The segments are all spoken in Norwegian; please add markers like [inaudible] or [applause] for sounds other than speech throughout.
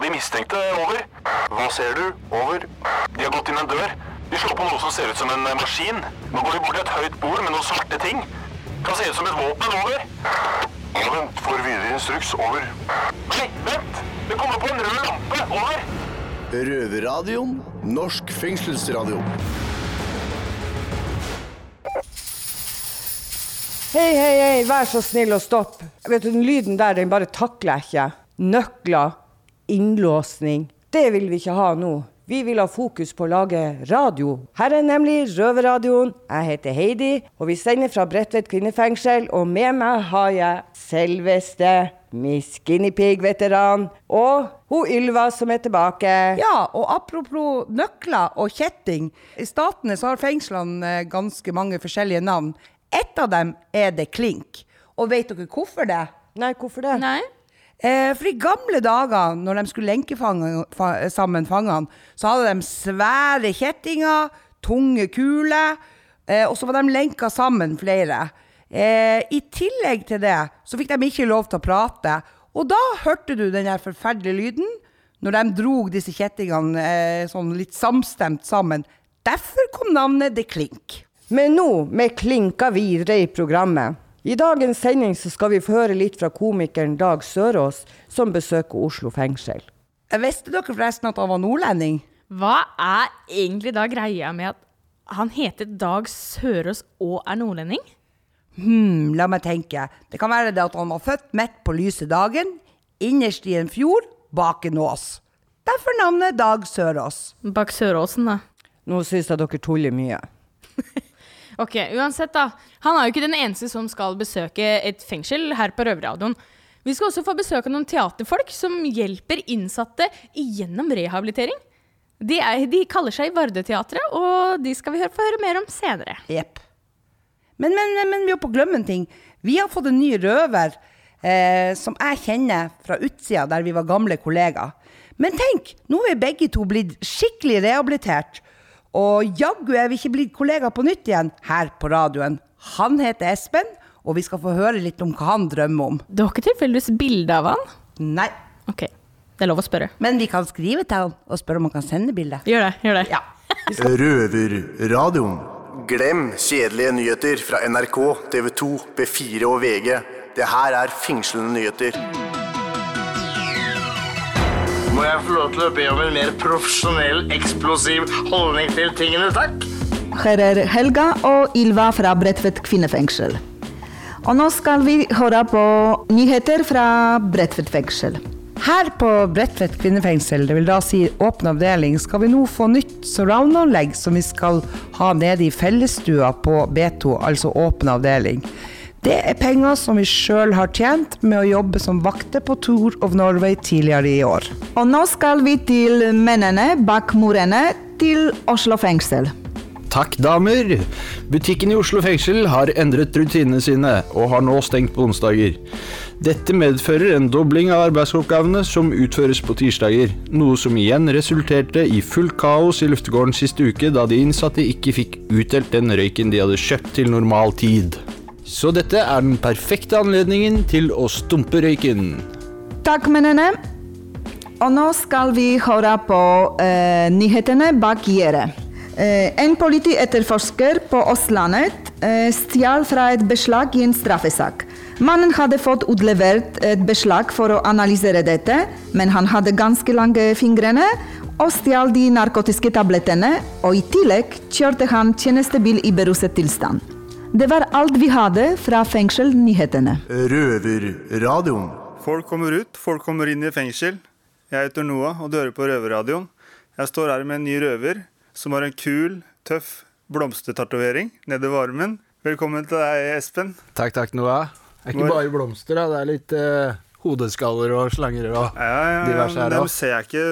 på de mistenkte. Over. Hva ser du? Over. De har gått inn en dør. De slår på noe som ser ut som en maskin. Nå går de bort til et høyt bord med noen svarte ting. Kan se ut som et våpen. Over. Ja, vent. Får videre instruks. Over. Nei, vent! Det kommer på en rød lampe. Over. Røverradioen. Norsk fengselsradio. Hei, hei, hei, vær så snill og stopp. Vet du, Den lyden der, den bare takler jeg ikke. Nøkler, innlåsning. Det vil vi ikke ha nå. Vi vil ha fokus på å lage radio. Her er nemlig Røverradioen. Jeg heter Heidi, og vi sender fra Bredtvet kvinnefengsel. Og med meg har jeg selveste Miss Guinea-pig-veteran og hun Ylva som er tilbake. Ja, og apropos nøkler og kjetting. I statene så har fengslene eh, ganske mange forskjellige navn. Ett av dem er det Klink. Og vet dere hvorfor det? Nei, hvorfor det? Nei? Eh, for i gamle dager, når de skulle lenke fange, fa, sammen fangene, så hadde de svære kjettinger, tunge kuler, eh, og så var de lenka sammen flere. Eh, I tillegg til det så fikk de ikke lov til å prate, og da hørte du den der forferdelige lyden når de drog disse kjettingene eh, sånn litt samstemt sammen. Derfor kom navnet The Klink. Men nå, vi klinker videre i programmet. I dagens sending så skal vi få høre litt fra komikeren Dag Sørås, som besøker Oslo fengsel. Jeg Visste dere forresten at han var nordlending? Hva er egentlig da greia med at han heter Dag Sørås og er nordlending? Hmm, la meg tenke. Det kan være det at han var født midt på lyse dagen, innerst i en fjord, bak en ås. Derfor navnet Dag Sørås. Bak Søråsen, da. Nå syns jeg dere tuller mye. [laughs] Ok, uansett da. Han er jo ikke den eneste som skal besøke et fengsel her på Røverradioen. Vi skal også få besøk av noen teaterfolk som hjelper innsatte igjennom rehabilitering. De, er, de kaller seg Vardeteatret, og de skal vi høre- få høre mer om senere. Jepp. Men, men, men, vi er på å glemme en ting. Vi har fått en ny røver eh, som jeg kjenner fra utsida, der vi var gamle kollegaer. Men tenk, nå er begge to blitt skikkelig rehabilitert. Og jaggu er vi ikke blitt kollegaer på nytt igjen her på radioen. Han heter Espen, og vi skal få høre litt om hva han drømmer om. Du har ikke tilfeldigvis bilde av han? Nei, Ok, det er lov å spørre. men vi kan skrive til han og spørre om han kan sende bilde. Gjør det, gjør det. Ja. [laughs] Røverradioen. Glem kjedelige nyheter fra NRK, TV 2, B4 og VG. Det her er fengslende nyheter. Må jeg få lov til å be om en mer profesjonell, eksplosiv holdning til tingene, takk? Her er Helga og Ylva fra Bredtvet kvinnefengsel. Og nå skal vi høre på nyheter fra Bredtvet fengsel. Her på Bredtvet kvinnefengsel, det vil da si åpen avdeling, skal vi nå få nytt surround-anlegg som vi skal ha nede i fellesstua på B2, altså åpen avdeling. Det er penger som vi sjøl har tjent med å jobbe som vakter på Tour of Norway tidligere i år. Og nå skal vi til mennene bak murene til Oslo fengsel. Takk, damer. Butikken i Oslo fengsel har endret rutinene sine, og har nå stengt på onsdager. Dette medfører en dobling av arbeidsoppgavene som utføres på tirsdager, noe som igjen resulterte i fullt kaos i luftegården siste uke, da de innsatte ikke fikk utdelt den røyken de hadde kjøpt til normal tid. Så dette er den perfekte anledningen til å stumpe røyken. Takk, mennene. Og nå skal vi høre på eh, nyhetene bak gjerdet. Eh, en politietterforsker på Østlandet eh, stjal fra et beslag i en straffesak. Mannen hadde fått utlevert et beslag for å analysere dette, men han hadde ganske lange fingrene og stjal de narkotiske tablettene, og i tillegg kjørte han tjenestebil i beruset tilstand. Det var alt vi hadde fra fengselnyhetene. Røverradioen. Folk kommer ut, folk kommer inn i fengsel. Jeg heter Noah, og du hører på Røverradioen. Jeg står her med en ny røver som har en kul, tøff blomstertatovering nedover armen. Velkommen til deg, Espen. Takk, takk, Noah. Det er ikke bare blomster, da. Det er litt uh hodeskaller og slanger og Ja, ja, ja, diverse her Dem ser jeg ikke,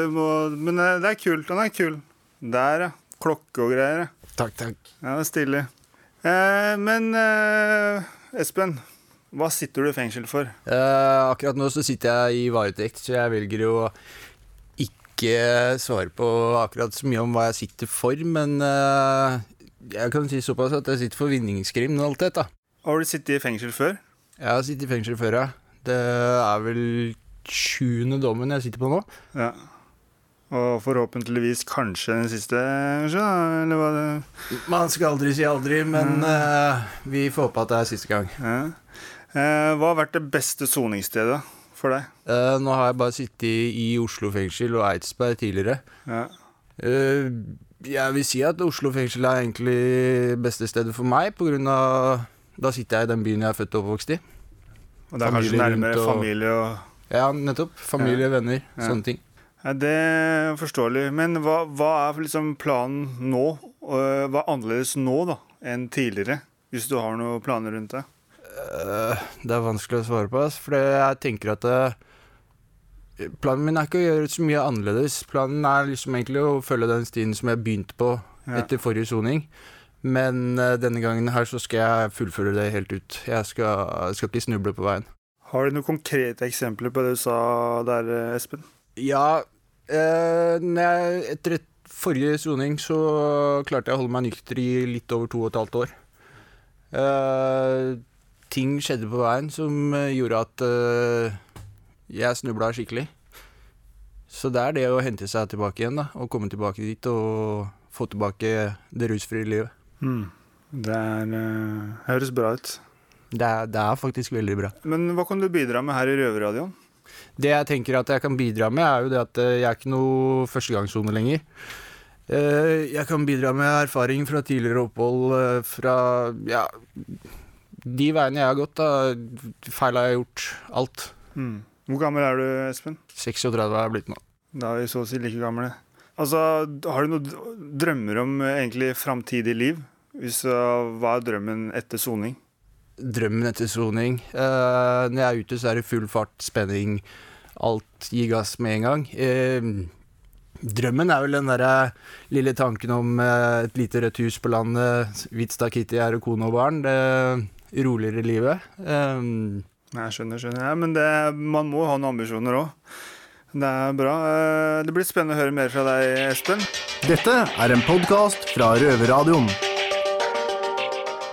men det det er kult. Den er kul. Der, ja. Klokke og greier. Takk, takk. Ja, det er stilig. Eh, men eh, Espen, hva sitter du i fengsel for? Eh, akkurat nå så sitter jeg i varetekt, så jeg velger jo ikke svare på akkurat så mye om hva jeg sitter for, men eh, jeg kan si såpass at jeg sitter for vinningskriminalitet, da. Har du sittet i fengsel før? Jeg har sittet i fengsel før, ja. Det er vel sjuende dommen jeg sitter på nå. Ja. Og forhåpentligvis kanskje den siste, kanskje? Eller hva det Man skal aldri si aldri, men uh, vi får håpe at det er siste gang. ja. Uh, Hva har vært det beste soningsstedet for deg? Uh, nå har jeg bare sittet i Oslo fengsel og Eidsberg tidligere. Ja. Jeg vil si at Oslo fengsel er egentlig beste stedet for meg, på grunn av Da sitter jeg i den byen jeg er født og oppvokst i. Og det er kanskje nærmere og- familie og Ja, nettopp. Familie, venner, Ja. sånne ting. Ja, Det er forståelig. Men hva, hva er liksom planen nå? Og Hva er annerledes nå da enn tidligere? Hvis du har noen planer rundt det? Eh, det er vanskelig å svare på, for jeg tenker at eh, Planen min er ikke å gjøre så mye annerledes. Planen er liksom egentlig å følge den stien som jeg begynte på Ja. etter forrige soning. Men eh, denne gangen her så skal jeg fullføre det helt ut. Jeg skal, skal ikke snuble på veien. Har du noen konkrete eksempler på det du sa der, eh, Espen? Ja, eh, jeg, etter et forrige soning så klarte jeg å holde meg nykter i litt over to og et halvt år. Eh, ting skjedde på veien som eh, gjorde at eh, jeg snubla skikkelig. Så det er det å hente seg tilbake igjen, da. Og komme tilbake dit og få tilbake det rusfrie livet. Det er, uh, høres bra ut. Det er, det er faktisk veldig bra. Men hva kan du bidra med her i Røverradioen? Det jeg tenker at jeg kan bidra med, er jo det at eh, jeg er ikke noe førstegangssone lenger. Eh, Jeg kan bidra med erfaring fra tidligere opphold, eh, fra ja, de veiene jeg har gått, da, feil jeg gjort, alt. Mm. Hvor gammel er du, Espen? 36 er jeg blitt nå. Da er vi så å si like gamle. Altså, har du noen drømmer om egentlig framtidig liv? Hvis, hva er drømmen etter soning? Drømmen etter soning. Uh, når jeg er ute, så er det full fart, spenning, alt gir gass med en gang. Uh, drømmen er vel den derre lille tanken om uh, et lite rødt hus på landet, hvitt stakitt i her og kone og barn. Det roligere livet. Jeg skjønner, skjønner. jeg. men det, man må ha noen ambisjoner òg. Det er bra. Det blir spennende å høre mer fra deg, Espen. Dette er en podkast fra Røverradioen.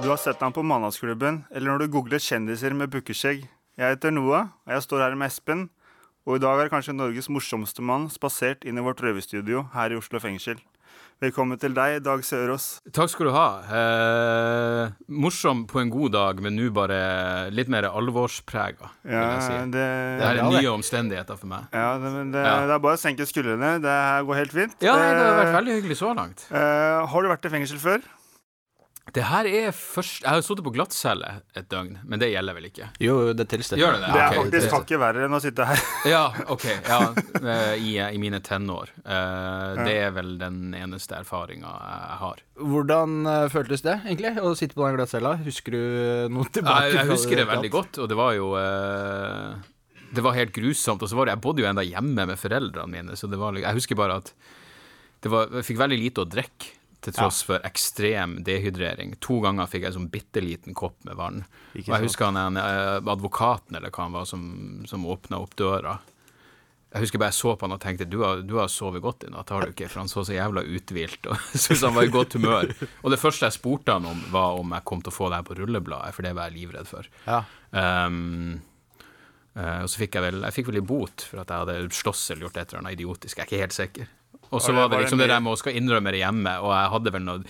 Du har sett ham på Mandagsklubben, eller når du googler kjendiser med bukkeskjegg. Jeg heter Noah, og jeg står her med Espen. Og i dag er kanskje Norges morsomste mann spasert inn i vårt røverstudio her i Oslo fengsel. Velkommen til deg, Dag Sørås. Takk skal du ha. Eh, morsom på en god dag, men nå bare litt mer alvorsprega, Ja, si. det, Det er er nye omstendigheter for meg. Ja, det, men det, Ja. det er bare å senke skuldrene. Det går helt fint. Ja, det har vært Eh, veldig hyggelig så langt. eh, har du vært i fengsel før? Det her er først Jeg har sittet på glattcelle et døgn, men det gjelder vel ikke? jo, det tilstår. det. Gjør det det? Det er faktisk hakket verre enn å sitte her. [laughs] Ja, OK. Ja, eh, i, I mine tenår. Eh, Det er vel den eneste erfaringa jeg har. Hvordan eh, føltes det, egentlig, å sitte på den glattcella? Husker du noe tilbake? Jeg, jeg husker det veldig godt, og det var jo Det var helt grusomt. Og så var det, jeg bodde jo enda hjemme med foreldrene mine, så det var, jeg husker bare at det var, jeg fikk veldig lite å drikke. Til tross for ekstrem dehydrering. To ganger fikk jeg en sånn bitte liten kopp med vann. Ikke og jeg husker han en, eh, advokaten eller hva han var som, som åpna opp døra. Jeg husker bare jeg så på han og tenkte du har, du har sovet godt i natt, har du ikke? For han så så jævla uthvilt og [laughs] syntes han var i godt humør. Og det første jeg spurte han om, var om jeg kom til å få det her på rullebladet, for det var jeg livredd for. Ja. Um, uh, og så fikk jeg vel Jeg fikk vel i bot for at jeg hadde slåss eller gjort et eller annet idiotisk. Jeg er ikke helt sikker. Og så Var det- liksom det der med å skal innrømme det hjemme, og jeg hadde vel noe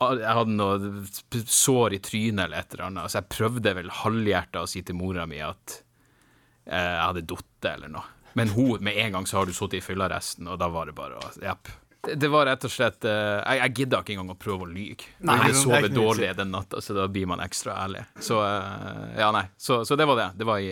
jeg hadde noe sår i trynet eller et eller annet, så jeg prøvde vel halvhjerta å si til mora mi at eh, jeg hadde datt eller noe. Men hun, med en gang så har du sittet i fyllearresten, og da var det bare å Jepp. Det, var rett og slett eh, Jeg, jeg gidda ikke engang å prøve å lyge. Nei, Jeg er ikke noe dårlig den natta, så da blir man ekstra ærlig. Så eh, ja, nei. Så, så det var det. Det var i,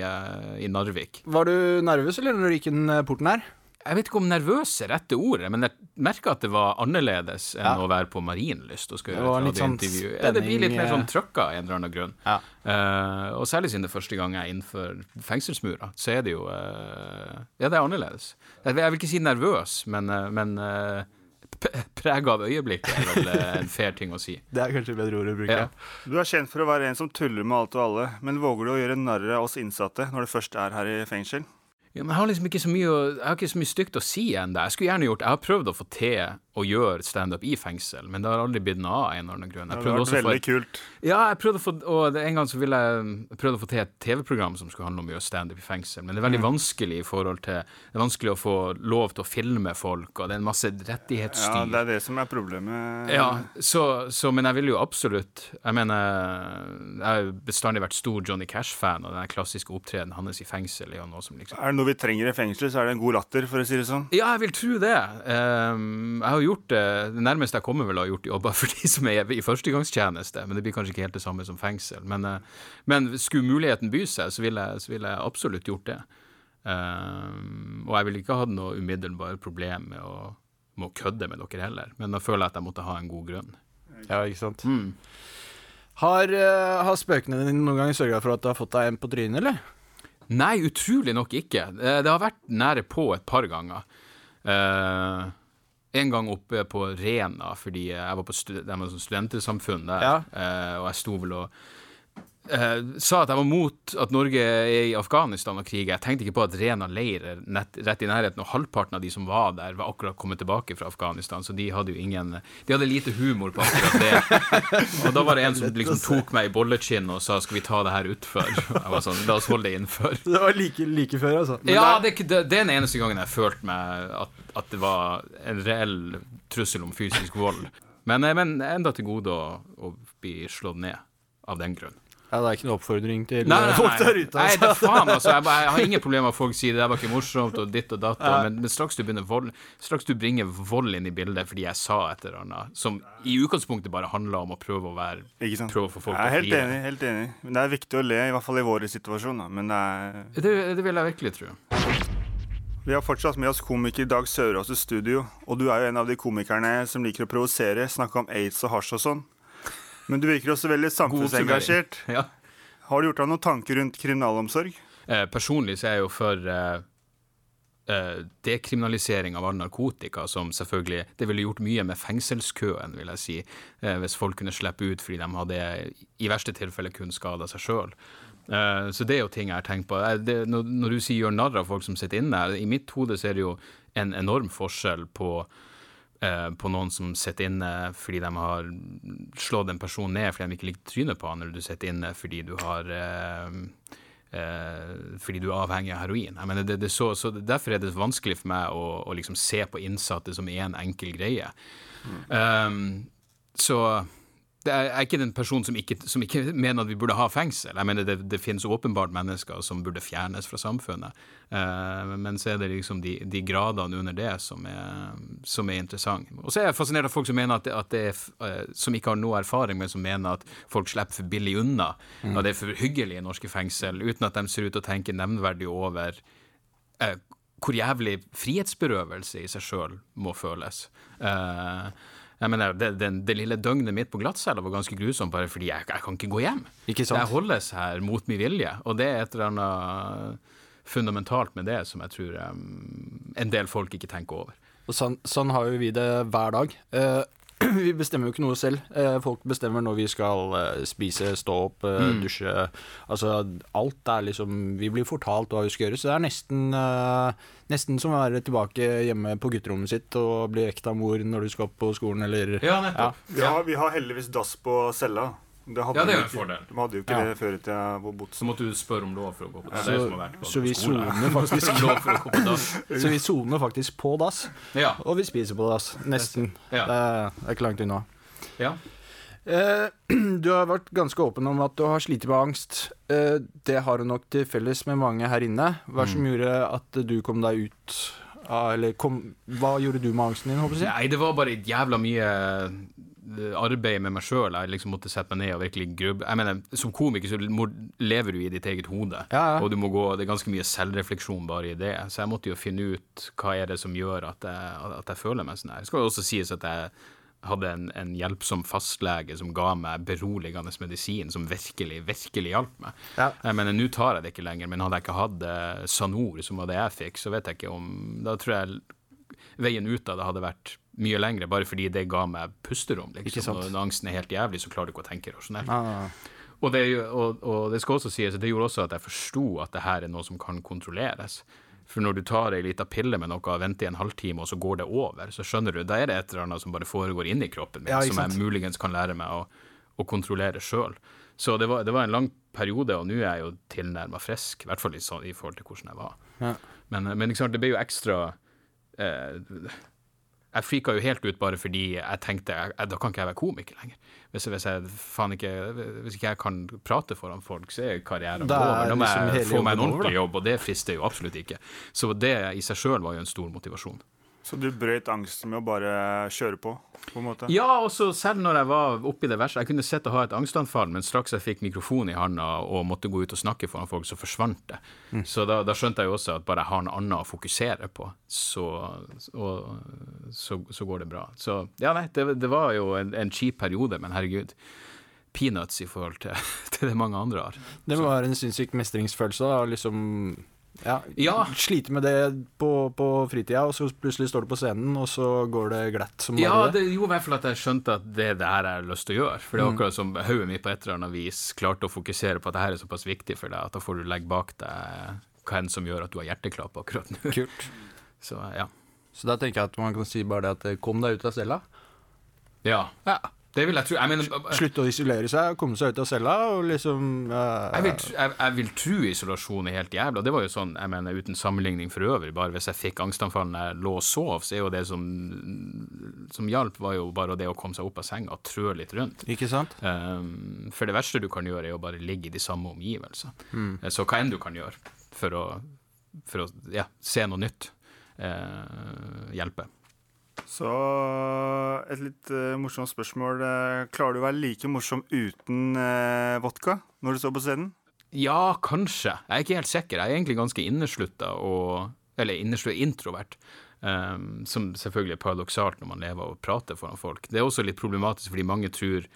i Narvik. Var du nervøs, eller, når du gikk inn porten her? Jeg vet ikke om nervøs er rette ordet, men jeg merka at det var annerledes enn Ja. å være på Marienlyst og skal Det gjøre et radiointervju. sånn. Ja, det blir litt mer sånn eh. trøkka en eller annen grunn. Ja. Uh, og særlig siden det er første gang jeg er innenfor fengselsmura, så er det jo uh, Ja, det er annerledes. Jeg, jeg vil ikke si nervøs, men, uh, men uh, prega av øyeblikket er vel en fair ting å si. [laughs] Det er kanskje bedre ord å bruke. Ja. Du er kjent for å være en som tuller med alt og alle, men våger du å gjøre narr av oss innsatte når du først er her i fengsel? Ja, jeg har liksom ikke så mye, har ikke så mye stygt å si ennå. Jeg skulle gjerne gjort Jeg har prøvd å få til å gjøre standup i fengsel, men det har aldri blitt noe av en eller annen grunn. Det Jeg hadde prøvde vært også å få veldig for, kult. Ja, jeg prøvde å få Og en gang så ville jeg prøvde å få til et TV-program som skulle handle om å gjøre standup i fengsel, men det er veldig Mm. vanskelig i forhold til Det er vanskelig å få lov til å filme folk, og det er en masse Ja, det er det som er problemet. Ja, så, så, men jeg vil jo absolutt Jeg mener, jeg har bestandig vært stor Johnny Cash-fan, og den klassiske opptredenen hans i fengsel er jo noe som liksom Noe vi trenger i fengsel, så er det en god latter, for å si det sånn. Ja, jeg vil tro det. Um, jeg har gjort det Det nærmeste jeg kommer vel å ha gjort jobber [laughs] for de som er i førstegangstjeneste, men det blir kanskje ikke helt det samme som fengsel. Men, eh, men skulle muligheten by seg, så ville jeg, vil jeg absolutt gjort det. Um, og jeg ville ikke hatt noe umiddelbart problem med å, med å kødde med dere heller, men da føler jeg at jeg måtte ha en god grunn. Ja, ikke sant. Mm. Har, uh, har spøkene dine noen gang sørga for at du har fått deg en på trynet, eller? Nei, utrolig nok ikke. Eh, Det har vært nære på et par ganger. Uh, en gang oppe på Rena, fordi jeg var på stud sånn studentersamfunn der, Ja. uh, og jeg sto vel og eh, sa at jeg var mot at Norge er i Afghanistan og kriger. Jeg tenkte ikke på at Rena leir er rett i nærheten, og halvparten av de som var der, var akkurat kommet tilbake fra Afghanistan, så de hadde jo ingen De hadde lite humor på akkurat det. [laughs] og da var det en som liksom tok meg i bollekinn og sa 'skal vi ta det her utfor'? Jeg var sånn 'la oss holde det innenfor'. [laughs] Det var like, like før, altså. Men Ja, det det, det, det er den eneste gangen jeg følte meg at, at det var en reell trussel om fysisk vold. Men, eh, men enda til gode å, å bli slått ned av den grunn. Ja, det er ikke noe oppfordring til Nei, nei, eh, folk der ute. Nei, det er faen, altså. Jeg, bare, jeg har ingen problemer med at folk sier det det var ikke morsomt, og ditt og datt, Ja. men, men straks du vold Straks du bringer vold inn i bildet fordi jeg sa et eller annet som i utgangspunktet bare handla om å prøve å være? Prøve å få folk Jeg er helt enig. helt enig. Men det er viktig å le, i hvert fall i vår situasjon. Da. Men det er Det, det vil jeg virkelig tro. Vi har fortsatt med oss komiker Dag Sørås i studio. Og du er jo en av de komikerne som liker å provosere, snakke om aids og hasj og sånn. Men du virker også veldig samfunnsengasjert. Ja. Har du gjort deg noen tanker rundt kriminalomsorg? Eh, personlig så er jeg jo for eh, eh, dekriminalisering av all narkotika, som selvfølgelig Det ville gjort mye med fengselskøen, vil jeg si, eh, hvis folk kunne slippe ut fordi de hadde i verste tilfelle kun skada seg sjøl. Eh, så det er jo ting jeg har tenkt på. Eh, Det, når, når du sier gjør narr av folk som sitter inne, i mitt hode så er det jo en enorm forskjell på på noen som sitter inne fordi de har slått en person ned fordi de ikke liker trynet på han, eller du sitter inne fordi du har eh, eh, fordi du er avhengig av heroin. Jeg mener, det, det så, så Derfor er det vanskelig for meg å, å liksom se på innsatte som én en enkel greie. Um, så det er, er ikke den personen som ikke, som ikke [laughs] mener at vi burde ha fengsel. Jeg mener Det, det finnes åpenbart mennesker som burde fjernes fra samfunnet. Eh, men så er det liksom de, de gradene under det som er, som er interessant. Og så er jeg fascinert av folk som mener at det, at det er, eh, som ikke har noe erfaring, men som mener at folk slipper for billig unna. Mm. Og det er for hyggelig i norske fengsel, uten at de ser ut til å tenke nevnverdig over eh, hvor jævlig frihetsberøvelse i seg sjøl må føles. Eh, jeg mener, det, det, det lille døgnet mitt på glattcella var ganske grusomt, bare fordi jeg, jeg kan ikke gå hjem. Ikke sant? Jeg holdes her mot min vilje, og det er et eller annet fundamentalt med det som jeg tror um, en del folk ikke tenker over. Og sånn, sånn har jo vi det hver dag. Eh, [clears throat] vi bestemmer jo ikke noe selv. Eh, folk bestemmer når vi skal eh, spise, stå opp, eh, Mm. dusje. Altså alt er liksom Vi blir fortalt hva vi skal gjøre, så det er nesten Nesten som å være tilbake hjemme på gutterommet sitt og bli vekt av mor når du skal opp på skolen, eller Ja, nettopp. Ja. ja vi har heldigvis dass på cella. Det hadde Ja, det er jo en fordel. De hadde jo ikke Ja. det før i tida på Botsen. Så måtte du spørre om lov for å gå på dass. Så- så vi soner [laughs] faktisk. lov for å gå på dass. [laughs] Så vi soner faktisk på dass. Ja. Og vi spiser på dass. Nesten. Ja. Det, er, ikke langt unna. ja. Eh, [clears throat] du har vært ganske åpen om at du har slitt med angst. Eh, det har du nok til felles med mange her inne. Hva som Mm. gjorde at du kom deg ut av Eller kom, hva gjorde du med angsten din, håper jeg? Nei, det var bare jævla mye arbeid med meg sjøl. Jeg liksom måtte sette meg ned og virkelig grubbe. Jeg mener, Som komiker så må- lever du i ditt eget hode, Ja, ja. og du må gå, det er ganske mye selvrefleksjon bare i det. Så jeg måtte jo finne ut hva er det som gjør at jeg, at jeg føler meg sånn her. Det skal også sies at jeg hadde en, en hjelpsom fastlege som ga meg beroligende medisin, som virkelig, virkelig hjalp meg. Ja. Jeg mener, Nå tar jeg det ikke lenger, men hadde jeg ikke hatt eh, Sanor, som var det jeg fikk, så vet jeg ikke om Da tror jeg veien ut av det hadde vært mye lengre, bare fordi det ga meg pusterom. Liksom. Når angsten er helt jævlig, så klarer du ikke å tenke rasjonelt. Ah, Og det, og, og det skal også sies at det gjorde også at jeg forsto at det her er noe som kan kontrolleres. For når du tar ei lita pille med noe og venter i en halvtime, og så går det over, så skjønner du, da er det et eller annet som bare foregår inni kroppen min, Ja, som jeg muligens kan lære meg å, å kontrollere sjøl. Så det var, det var en lang periode, og nå er jeg jo tilnærma frisk, i hvert fall i, i forhold til hvordan jeg var. Ja. Men, men sant, det ble jo ekstra eh, Jeg frika jo helt ut bare fordi jeg tenkte jeg, da kan ikke jeg være komiker lenger. Hvis, hvis, jeg, ikke, hvis ikke jeg kan prate foran folk, så er karrieren er over. Da må liksom jeg få meg en ordentlig jobb, og det frister jo absolutt ikke. Så det i seg sjøl var jo en stor motivasjon. Så du brøt angsten med å bare kjøre på, på en måte? Ja, og så selv når jeg var oppi det verste Jeg kunne sett å ha et angstanfall, men straks jeg fikk mikrofonen i handa og måtte gå ut og snakke foran folk, så forsvant det. Mm. Så da, da skjønte jeg jo også at bare jeg har noe annet å fokusere på, så, og, så, så går det bra. Så ja, nei, det, det var jo en, en kjip periode, men herregud. Peanuts i forhold til, [laughs] til det mange andre har. Det var en sinnssyk mestringsfølelse. Da, liksom ja, Ja. Slite med det på, på fritida, og så plutselig står du på scenen, og så går det glatt som bare Ja, det. det gjorde i hvert fall at jeg skjønte at det er det her jeg har lyst til å gjøre. For det er Mm. akkurat som hodet mitt på et eller annet vis klarte å fokusere på at det her er såpass viktig for deg, at da får du legge bak deg hva enn som gjør at du har hjerteklapp akkurat nå. Kult. [laughs] Så ja. Så da tenker jeg at man kan si bare det at eh, kom deg ut av cella. Ja. Det vil jeg tro. Jeg mener Slutte å isolere seg, komme seg ut av cella og liksom uh, jeg vil, jeg, jeg vil tro isolasjon er helt jævla. Det var jo sånn, jeg mener uten sammenligning for øvrig, bare hvis jeg fikk angstanfall når jeg lå og sov, så er jo det som, som hjalp, var jo bare det å komme seg opp av senga og trø litt rundt. Ikke sant? Um, for det verste du kan gjøre, er å bare ligge i de samme omgivelsene. Mm. Eh, Så hva enn du kan gjøre for å, for å ja, se noe nytt, uh, hjelper. Så et litt uh, morsomt spørsmål. Eh, klarer du å være like morsom uten uh, vodka når du står på scenen? Ja, kanskje. Jeg er ikke helt sikker. Jeg er egentlig ganske inneslutta og Eller inneslutta introvert. Um, som selvfølgelig er paradoksalt når man lever og prater foran folk. Det er også litt problematisk fordi mange tror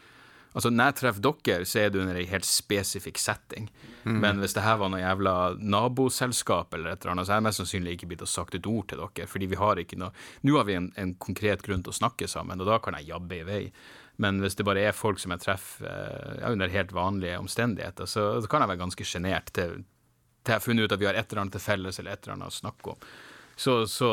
Altså, Når jeg treffer dere, så er det under ei helt spesifikk setting. Mm. Men hvis det her var noe jævla naboselskap eller et eller annet, så er jeg mest sannsynlig ikke blitt å sagt et ord til dere. Fordi vi har ikke noe Nå har vi en, en konkret grunn til å snakke sammen, og da kan jeg jabbe i vei. Men hvis det bare er folk som jeg treffer eh, ja, under helt vanlige omstendigheter, så, så kan jeg være ganske sjenert til, til jeg har funnet ut at vi har et eller annet til felles eller et eller annet å snakke om. Så, så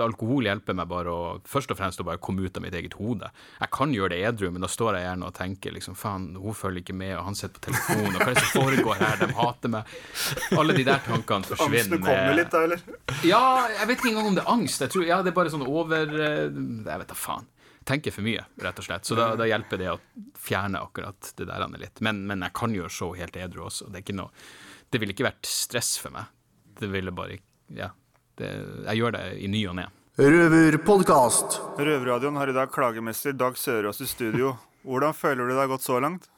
alkohol hjelper meg bare å først og fremst å bare komme ut av mitt eget hode. Jeg kan gjøre det edru, men da står jeg gjerne og tenker liksom, faen, hun følger ikke med, og han sitter på telefonen, og hva er det som foregår her, de hater meg. Alle de der tankene forsvinner. Angsten kommer litt, da, eller? Ja, jeg vet ikke engang om det er angst. Jeg tror, ja, det er bare sånn over eh, Jeg vet da faen. Tenker for mye, rett og slett. Så da, da hjelper det å fjerne akkurat det der litt. Men, men jeg kan gjøre show helt edru også. Det, er ikke noe, det ville ikke vært stress for meg. Det ville bare Ja. Det, jeg gjør det i ny og ne. Røverpodkast. Røverradioen har i dag klagemester Dag Sørås i studio. Hvordan føler du det har gått så langt?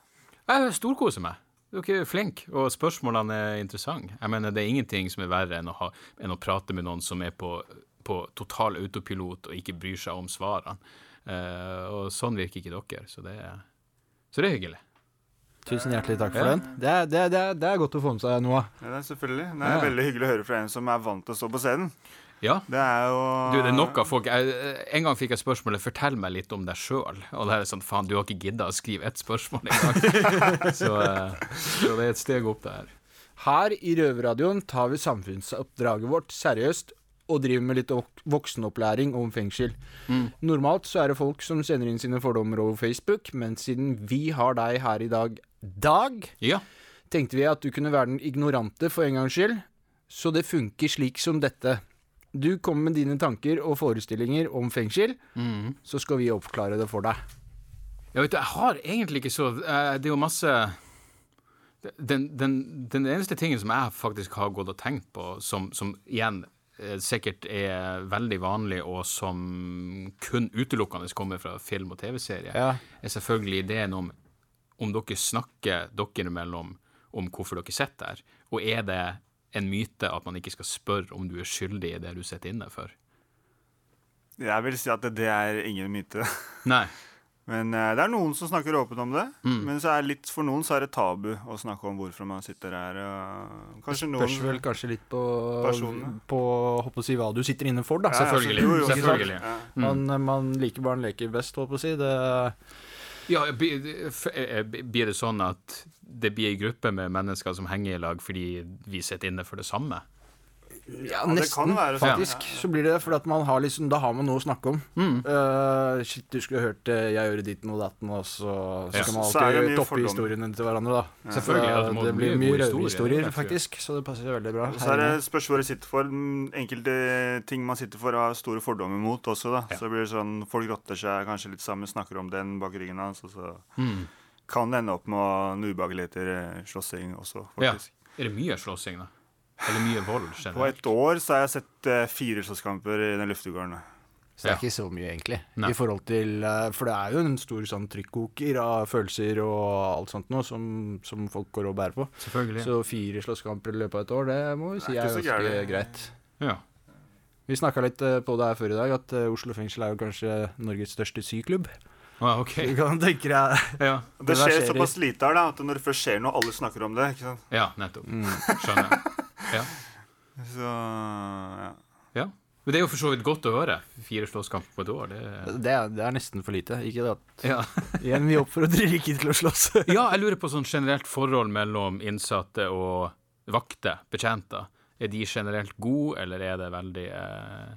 Jeg storkoser meg. Dere er flink og spørsmålene er interessante. Jeg mener, Det er ingenting som er verre enn å, ha, enn å prate med noen som er på, på total autopilot og ikke bryr seg om svarene. Uh, og sånn virker ikke dere, så det er, så det er hyggelig. Tusen hjertelig takk for Ja. den. Det er, det, er, det, er, det er godt å få med seg, noe av. Ja, det er selvfølgelig. Det er Ja. veldig hyggelig å høre fra en som er vant til å stå på scenen. Ja. Det er jo Du, det er nok av folk jeg, En gang fikk jeg spørsmålet 'fortell meg litt om deg sjøl'. Og det er sånn faen, du har ikke gidda å skrive ett spørsmål engang. [laughs] så, eh, så det er et steg opp, det her. Her i Røverradioen tar vi samfunnsoppdraget vårt seriøst og driver med litt voksenopplæring om fengsel. Mm. Normalt så er det folk som sender inn sine fordommer over Facebook, men siden vi har deg her i dag, Dag, Ja. tenkte vi at du kunne være den ignorante for en gangs skyld. Så det funker slik som dette. Du kommer med dine tanker og forestillinger om fengsel, mm. så skal vi oppklare det for deg. Jeg vet, jeg har egentlig ikke så eh, Det er jo masse den, den, den eneste tingen som jeg faktisk har gått og tenkt på, som, som igjen eh, sikkert er veldig vanlig, og som kun utelukkende kommer fra film og TV-serier, Ja. er selvfølgelig ideen om om dere snakker dere imellom om hvorfor dere sitter der, og er det en myte at man ikke skal spørre om du er skyldig i det du sitter inne for? Jeg vil si at det, er ingen myte. [laughs] Nei. Men eh, det er noen som snakker åpent om det. Mm. Men så er litt, for noen så er det tabu å snakke om hvorfor man sitter her. Kanskje Det noen spørs vel kanskje litt på, på håper å si, hva du sitter inne for, da. Ja, Selvfølgelig. selvfølgelig. Ja. Man, man liker barn leker best, holdt på å si. Det, Ja, f- eh, blir det sånn at det blir ei gruppe med mennesker som henger i lag fordi vi sitter inne for det samme? Ja, det nesten, kan være sånn. faktisk. Så blir det fordi for at man har liksom, da har man noe å snakke om. Mm. Uh, shit, du skulle hørt det, jeg gjør ditten og datten, og så, så Ja. skal man det alltid toppe historiene til hverandre, da. Selvfølgelig, Så, må- det blir mye røverhistorier, historier, det er faktisk, så det passer veldig bra. Og så er det spørs hva du sitter for. Mm, Enkelte ting man sitter for, har store fordommer mot også. da. Så blir det sånn, Folk rotter seg kanskje litt sammen, snakker om den bak ryggen hans, og så Mm. kan det ende opp med noen ubehageligheter, eh, slåssing også, Ja. faktisk. Er det mye slåssing, da? Eller mye vold På generelt? et år så har jeg sett uh, fire slåsskamper i den luftegården. Så det er Ja. ikke så mye, egentlig. Nei. I forhold til, uh, For det er jo en stor sånn trykkoker av følelser og alt sånt noe som, som folk går og bærer på. Selvfølgelig. Så fire slåsskamper i løpet av et år, det må vi si Det er er ganske greit. Ja. Vi snakka litt uh, på det her før i dag, at Oslo fengsel er jo kanskje Norges største syklubb. Ah, okay. Du kan tenke deg Ja. Det skjer såpass lite her da, at når det først skjer noe, alle snakker om det. ikke sant? ja, nettopp. Skjønner. Ja. Så ja. ja. Men det er jo for så vidt godt å høre. Fire slåsskamper på et år, det det er, det er nesten for lite. Ikke det at ja. Igjen, vi oppfordrer ikke til å slåss. [laughs] ja, jeg lurer på sånn generelt forhold mellom innsatte og vakter, betjenter. Er de generelt gode, eller er det veldig eh,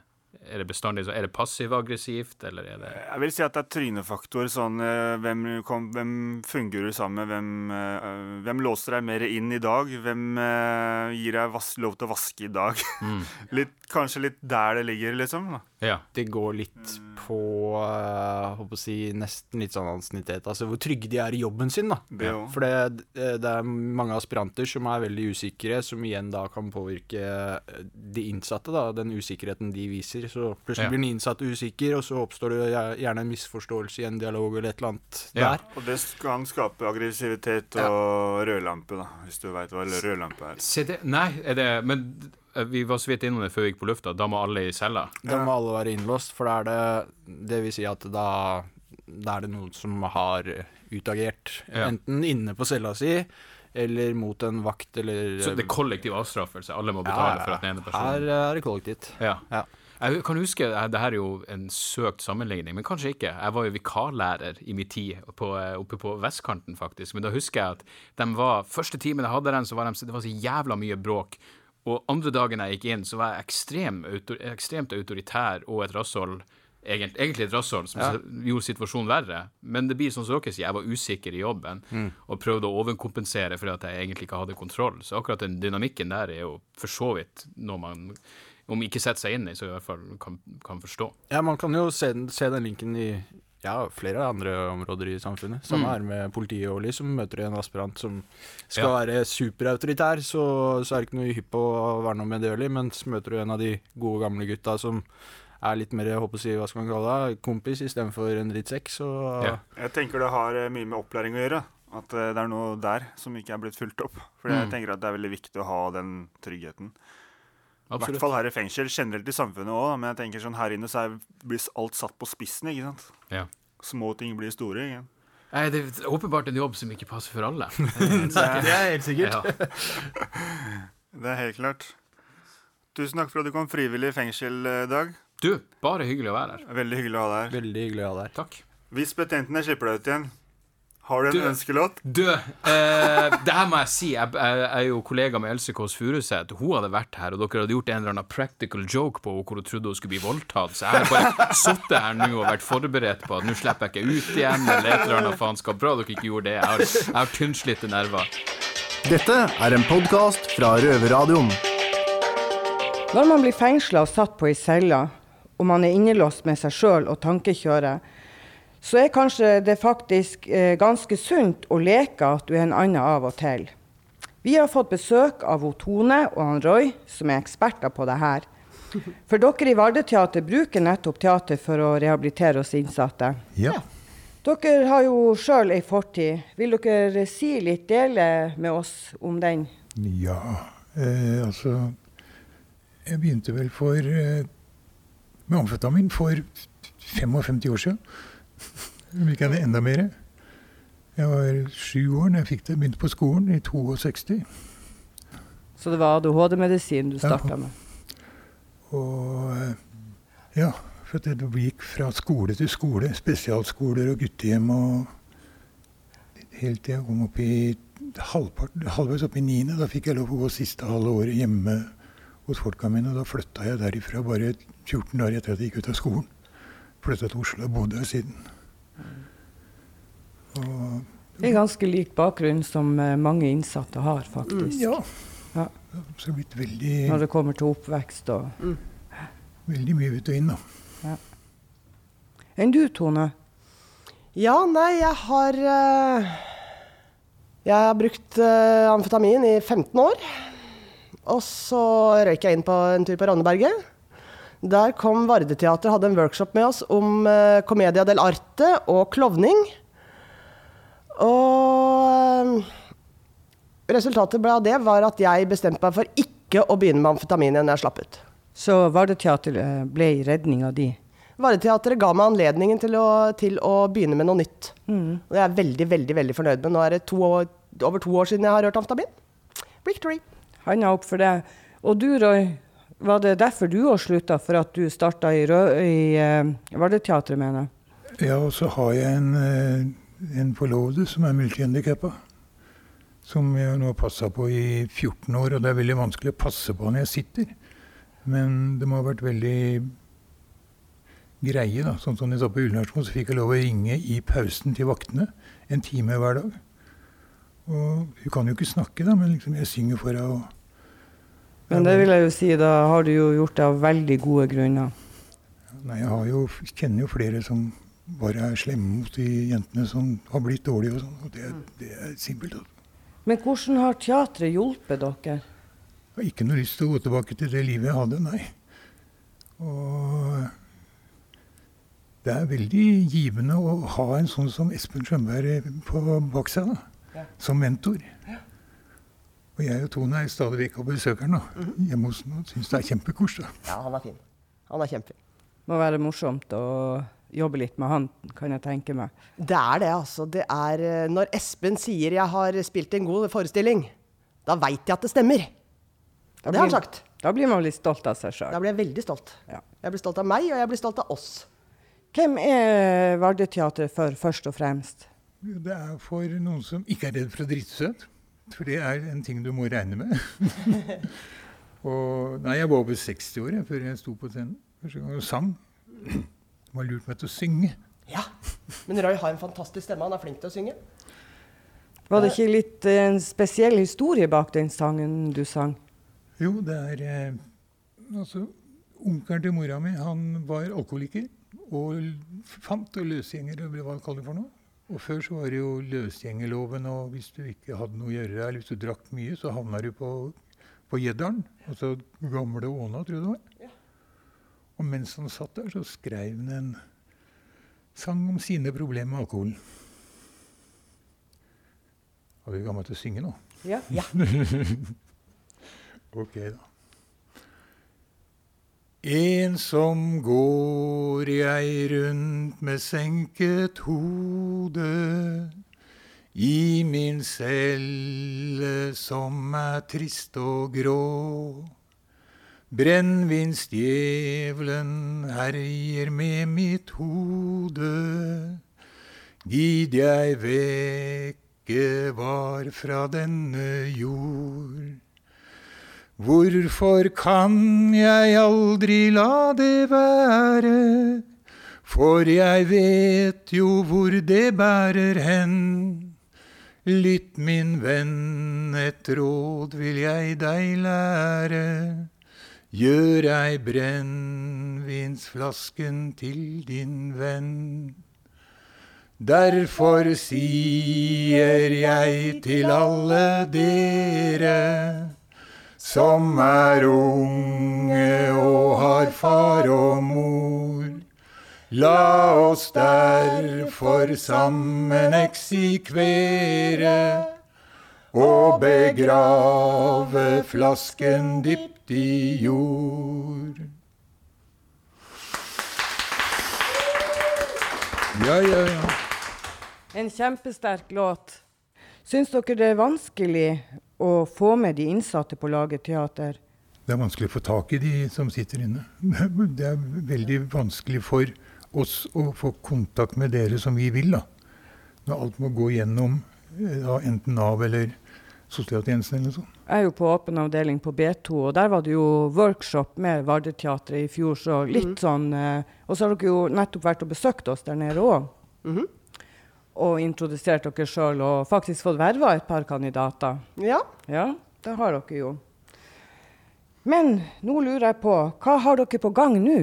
Er det bestandig så Er det passiv-aggressivt, eller er det Jeg vil si at det er trynefaktor. Sånn, eh, hvem, kom, hvem fungerer sammen med? Hvem, eh, hvem låser deg mer inn i dag? Hvem eh, gir deg vas lov til å vaske i dag? [laughs] litt, kanskje litt der det ligger, liksom. Ja. Det går litt på uh, håper å si, nesten litt sånn ansiennitet. Altså hvor trygge de er i jobben sin, da. Det. For det, det er mange aspiranter som er veldig usikre, som igjen da kan påvirke eh, de innsatte, da. Den usikkerheten de viser. Så plutselig Ja. blir den innsatte usikker, og så oppstår det gjerne en misforståelse i en dialog eller et eller annet Ja. der. Og det kan skape aggressivitet og rødlampe, da, hvis du veit hva rødlampe er. Se det Nei, er det Men eh, vi var så vidt innom det før vi gikk på lufta. Da må alle i cella. Da må alle være innlåst, for da er det Det vil si at da, da er det noen som har utagert. Ja. Enten inne på cella si, eller mot en vakt, eller Så det er kollektiv avstraffelse. Alle må betale for at den ene personen Her er det kollektivt. Ja. Ja. Jeg kan huske, eh, det her er jo en søkt sammenligning, men kanskje ikke. Jeg var jo vikarlærer i min tid på, eh, oppe på vestkanten, faktisk. Men da husker jeg at de var, første timen jeg hadde den, så var de, det var så jævla mye bråk. Og andre dagen jeg gikk inn, så var jeg ekstrem, autor, ekstremt autoritær og et rasshold. Egent, egentlig et rasshold som Ja. gjorde situasjonen verre. Men det blir sånn som dere sier, jeg var usikker i jobben og prøvde å overkompensere fordi at jeg egentlig ikke hadde kontroll. Så akkurat den dynamikken der er jo for så vidt noe man, om ikke setter seg inn i, så i hvert fall kan, kan forstå. Ja, man kan jo se, se den linken i ja, flere andre områder i samfunnet. Samme Mm. her med politiet og som møter en aspirant som skal Ja. være superautoritær, så, så er det ikke noe hypp på å være noe medgjørlig, mens møter du en av de gode gamle gutta som er litt mer, jeg håper å si, hva skal man kalle det, kompis istedenfor en drittsekk, så Ja. Jeg tenker det har eh, mye med opplæring å gjøre. At eh, det er noe der som ikke er blitt fulgt opp. For jeg Mm. tenker at det er veldig viktig å ha den tryggheten. I hvert fall her i fengsel, generelt i samfunnet òg. Men jeg tenker sånn her inne så er, blir alt satt på spissen. ikke sant? Ja. Små ting blir store. ikke sant? Nei, det er åpenbart en jobb som ikke passer for alle. [laughs] det er helt sikkert. Ja. [laughs] Det er helt klart. Tusen takk for at du kom frivillig i fengsel, i Dag. Du, bare hyggelig å være her. Veldig hyggelig å ha deg her. Veldig hyggelig å ha deg her. Takk. Hvis betjentene slipper deg ut igjen, har du en ønskelåt? Du, uh, det her må jeg si. Jeg, jeg, jeg er jo kollega med Else Kåss Furuseth. Hun hadde vært her, og dere hadde gjort en eller annen practical joke på henne hvor hun trodde hun skulle bli voldtatt. Så jeg har bare sittet her nå og vært forberedt på at nå slipper jeg ikke ut igjen, eller et eller annet faenskap. Bra dere ikke gjorde det. Jeg har, jeg har tynnslitte nerver. Dette er en podkast fra Røverradioen. Når man blir fengsla og satt på ei celle, og man er innelåst med seg sjøl og tankekjøret, så er kanskje det faktisk eh, ganske sunt å leke at du er en annen av og til. Vi har fått besøk av hun Tone og han Roy, som er eksperter på det her. For dere i Vardeteater bruker nettopp teater for å rehabilitere oss innsatte. Ja. Dere har jo sjøl ei fortid. Vil dere si litt, dele med oss om den? Ja, eh, altså Jeg begynte vel for eh, med amfetamin for 55 år siden. Om jeg det enda mer. Jeg var sju år da jeg fikk det. Begynte på skolen i 62. Så det var ADHD-medisin du Ja. starta med? Og eh, ja, for det gikk fra skole til skole. Spesialskoler og guttehjem og Helt til jeg kom opp i halvpart, halvveis opp i niende. Da fikk jeg lov å gå siste halve året hjemme hos folka mine. Da flytta jeg derifra bare 14 dager etter at jeg gikk ut av skolen. Flytta til Oslo og bodde her siden. Og Det er ganske lik bakgrunn som eh, mange innsatte har, faktisk. ja. Ja. Har blitt veldig, Når det kommer til oppvekst og veldig mye ut og inn, da. Enn du, Tone? Ja, nei, jeg har eh, Jeg har brukt eh, amfetamin i 15 år. Og så røyk jeg inn på en tur på Ravneberget. Der kom Vardeteater hadde en workshop med oss om uh, commedia del arte og klovning. Og eh, resultatet av det var at jeg bestemte meg for ikke å begynne med amfetamin igjen når jeg slapp ut. Så Vardeteatret ble redninga di? Vardeteatret ga meg anledningen til å, til å begynne med noe nytt. Mm. Og det er jeg veldig, veldig veldig fornøyd med. Nå er det to år, over to år siden jeg har rørt amfetamin. Victory. Handa opp for det. Og du, Roy, var det derfor du òg slutta, for at du starta i, Rø i uh, Vardeteatret, mener jeg? Ja, og så har jeg en, eh, en forlovede som er multihandikappa. Som jeg nå har passa på i 14 år, og det er veldig vanskelig å passe på når jeg sitter. Men det må ha vært veldig greie, da. Sånn som de satt på Ullensmo, så fikk jeg lov å ringe i pausen til vaktene en time hver dag. Og hun kan jo ikke snakke, da, men liksom jeg synger for henne. Men det vil jeg jo si, da har du jo gjort det av veldig gode grunner. Nei, jeg har jo, kjenner jo flere som bare er slemme mot de jentene som har blitt dårlige og sånn. Og det, det er simpelt. altså. Men hvordan har teatret hjulpet dere? Jeg har ikke noe lyst til å gå tilbake til det livet jeg hadde, nei. Og det er veldig givende å ha en sånn som Espen Skjønberg på bak seg, da. Ja. Som mentor. Og jeg og Tone er stadig vekk og besøker han da, hjemme hos ham og syns det er kjempekos. Ja, han er fin. Han er kjempefin. Må være morsomt å jobbe litt med han, kan jeg tenke meg. Det er det, altså. Det er eh, Når Espen sier 'jeg har spilt en god forestilling', da veit jeg at det stemmer. Blir, det har han sagt. Da blir man litt stolt av seg sjøl. Da blir jeg veldig stolt. Ja. Jeg blir stolt av meg, og jeg blir stolt av oss. Hvem er Vardøteatret for, først og fremst? Det er for noen som ikke er redd for å drite seg ut. For det er en ting du må regne med. [laughs] og nei, jeg var over 60 år jeg, før jeg sto på scenen første gang og sang. De har lurt meg til å synge. Ja. Men Roy har en fantastisk stemme. Han er flink til å synge. Var det ikke litt eh, en spesiell historie bak den sangen du sang? Jo, det er eh, Altså, onkelen til mora mi, han var alkoholiker. Og fant og løsgjenger, eller hva han kaller det for noe. Og før så var det jo løsgjengerloven, og hvis du ikke hadde noe å gjøre, eller hvis du drakk mye, så havna du på, på Gjeddalen. Altså gamle Åna, tror jeg det var. Og mens han satt der, så skrev han en sang om sine problemer med alkoholen. Er vi gamle til å synge nå? Ja. Ja. [laughs] ok, da. Ensom går jeg rundt med senket hode i min celle som er trist og grå. Brennevinsdjevelen herjer med mitt hode. Gid jeg vekke var fra denne jord. Hvorfor kan jeg aldri la det være? For jeg vet jo hvor det bærer hen. Lytt, min venn, et råd vil jeg deg lære. Gjør ei brennevinsflasken til din venn. Derfor sier jeg til alle dere som er unge og har far og mor. La oss derfor sammen eksikvere og begrave flasken dypt i jord. Ja, ja, ja. En kjempesterk låt. Syns dere det er vanskelig å få med de innsatte på å lage teater? Det er vanskelig å få tak i de som sitter inne. [laughs] Det er veldig vanskelig for oss å få kontakt med dere som vi vil. da. Når alt må gå gjennom ja, enten Nav eller sosialtjenesten eller noe sånt. Jeg er jo på åpen avdeling på B2, og der var det jo workshop med Vardeteatret i fjor, så litt mm. sånn eh, Og så har dere jo nettopp vært og besøkt oss der nede òg. Mhm. Og introdusert dere sjøl, og faktisk fått verva et par kandidater. Ja. Ja, det har dere jo. Men nå lurer jeg på, hva har dere på gang nå?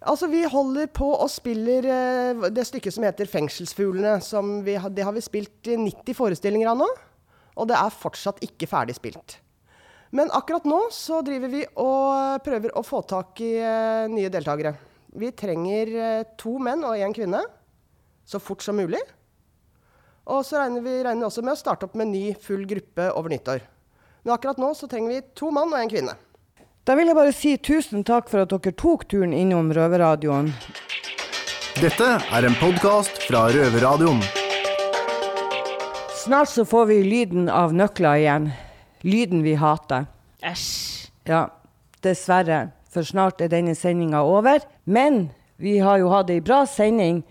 Altså, vi holder på og spiller eh, det stykket som heter 'Fengselsfuglene'. Som vi det har vi spilt i 90 forestillinger av nå. Og det er fortsatt ikke ferdig spilt. Men akkurat nå så driver vi og prøver å få tak i eh, nye deltakere. Vi trenger eh, to menn og én kvinne. Så fort som mulig. Og så regner vi regner også med å starte opp med ny full gruppe over nyttår. Men akkurat nå så trenger vi to mann og en kvinne. Da vil jeg bare si tusen takk for at dere tok turen innom Røverradioen. Dette er en podkast fra Røverradioen. Snart så får vi lyden av nøkler igjen. Lyden vi hater. Æsj. Ja, dessverre. For snart er denne sendinga over. Men vi har jo hatt ei bra sending.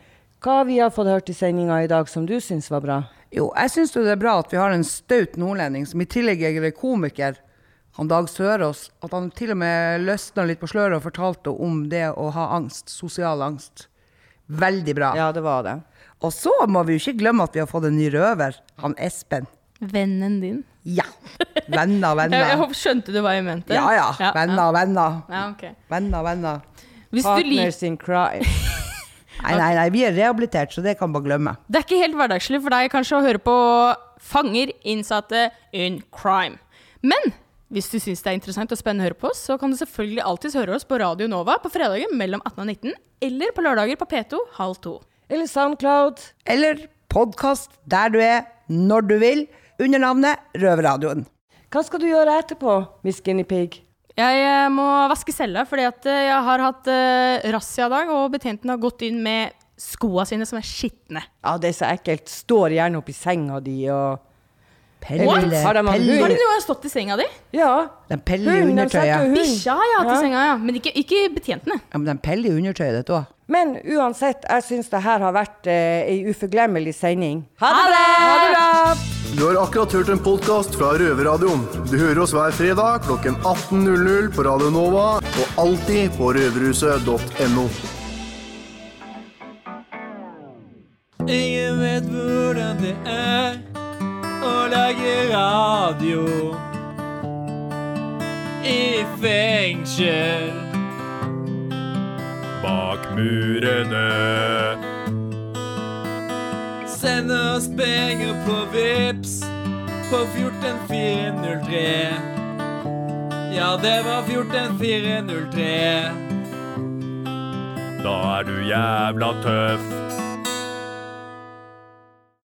Hva vi har fått hørt i sendinga i dag som du syns var bra? Jo, jeg syns det er bra at vi har en staut nordlending som i tillegg er komiker, han Dag Sørås. At han til og med løsna litt på sløret og fortalte om det å ha angst. Sosial angst. Veldig bra. Ja, det var det. Og så må vi jo ikke glemme at vi har fått en ny røver. Han Espen. Vennen din? Ja. Venner, Jeg, jeg håper- skjønte du hva jeg mente? Ja, ja. Venner, venner. Ja, ok. Venner, venner. Hvis du Partners in crime. [laughs] Nei, nei, nei, vi er rehabilitert, så det kan bare glemme. Det er ikke helt hverdagslig for deg kanskje å høre på fanger, innsatte in crime. Men hvis du syns det er interessant og spennende å høre på oss, så kan du selvfølgelig alltids høre oss på Radio Nova på fredager mellom 18 og 19, eller på lørdager på P2 halv to. Eller Soundcloud. Eller podkast der du er, når du vil, under navnet Røverradioen. Hva skal du gjøre etterpå, Miss Guinea Pig? Jeg eh, må vaske cella fordi at eh, jeg har hatt uh, razzia i dag, og betjenten har gått inn med skoa sine som er skitne. Ja, det er så ekkelt. Står gjerne oppi senga di og Pelle, What? har de en Pelle. Har de noe stått i senga di? Ja. Den peller i de undertøyet. Bikkja har jeg hatt i senga, ja. Men ikke, ikke betjentene. Ja, men den peller i undertøyet ditt òg. Men uansett, jeg syns det her har vært eh, ei uforglemmelig sending. Ha det! Ha det bra! Du har akkurat hørt en podkast fra Røverradioen. Du hører oss hver fredag klokken 18.00 på Radio Nova og alltid på røverhuset.no. Ingen vet hvordan det er å lage radio i fengsel. Bak murene. Send oss penger på Vips på 14403. Ja, det var 14403. Da er du jævla tøff.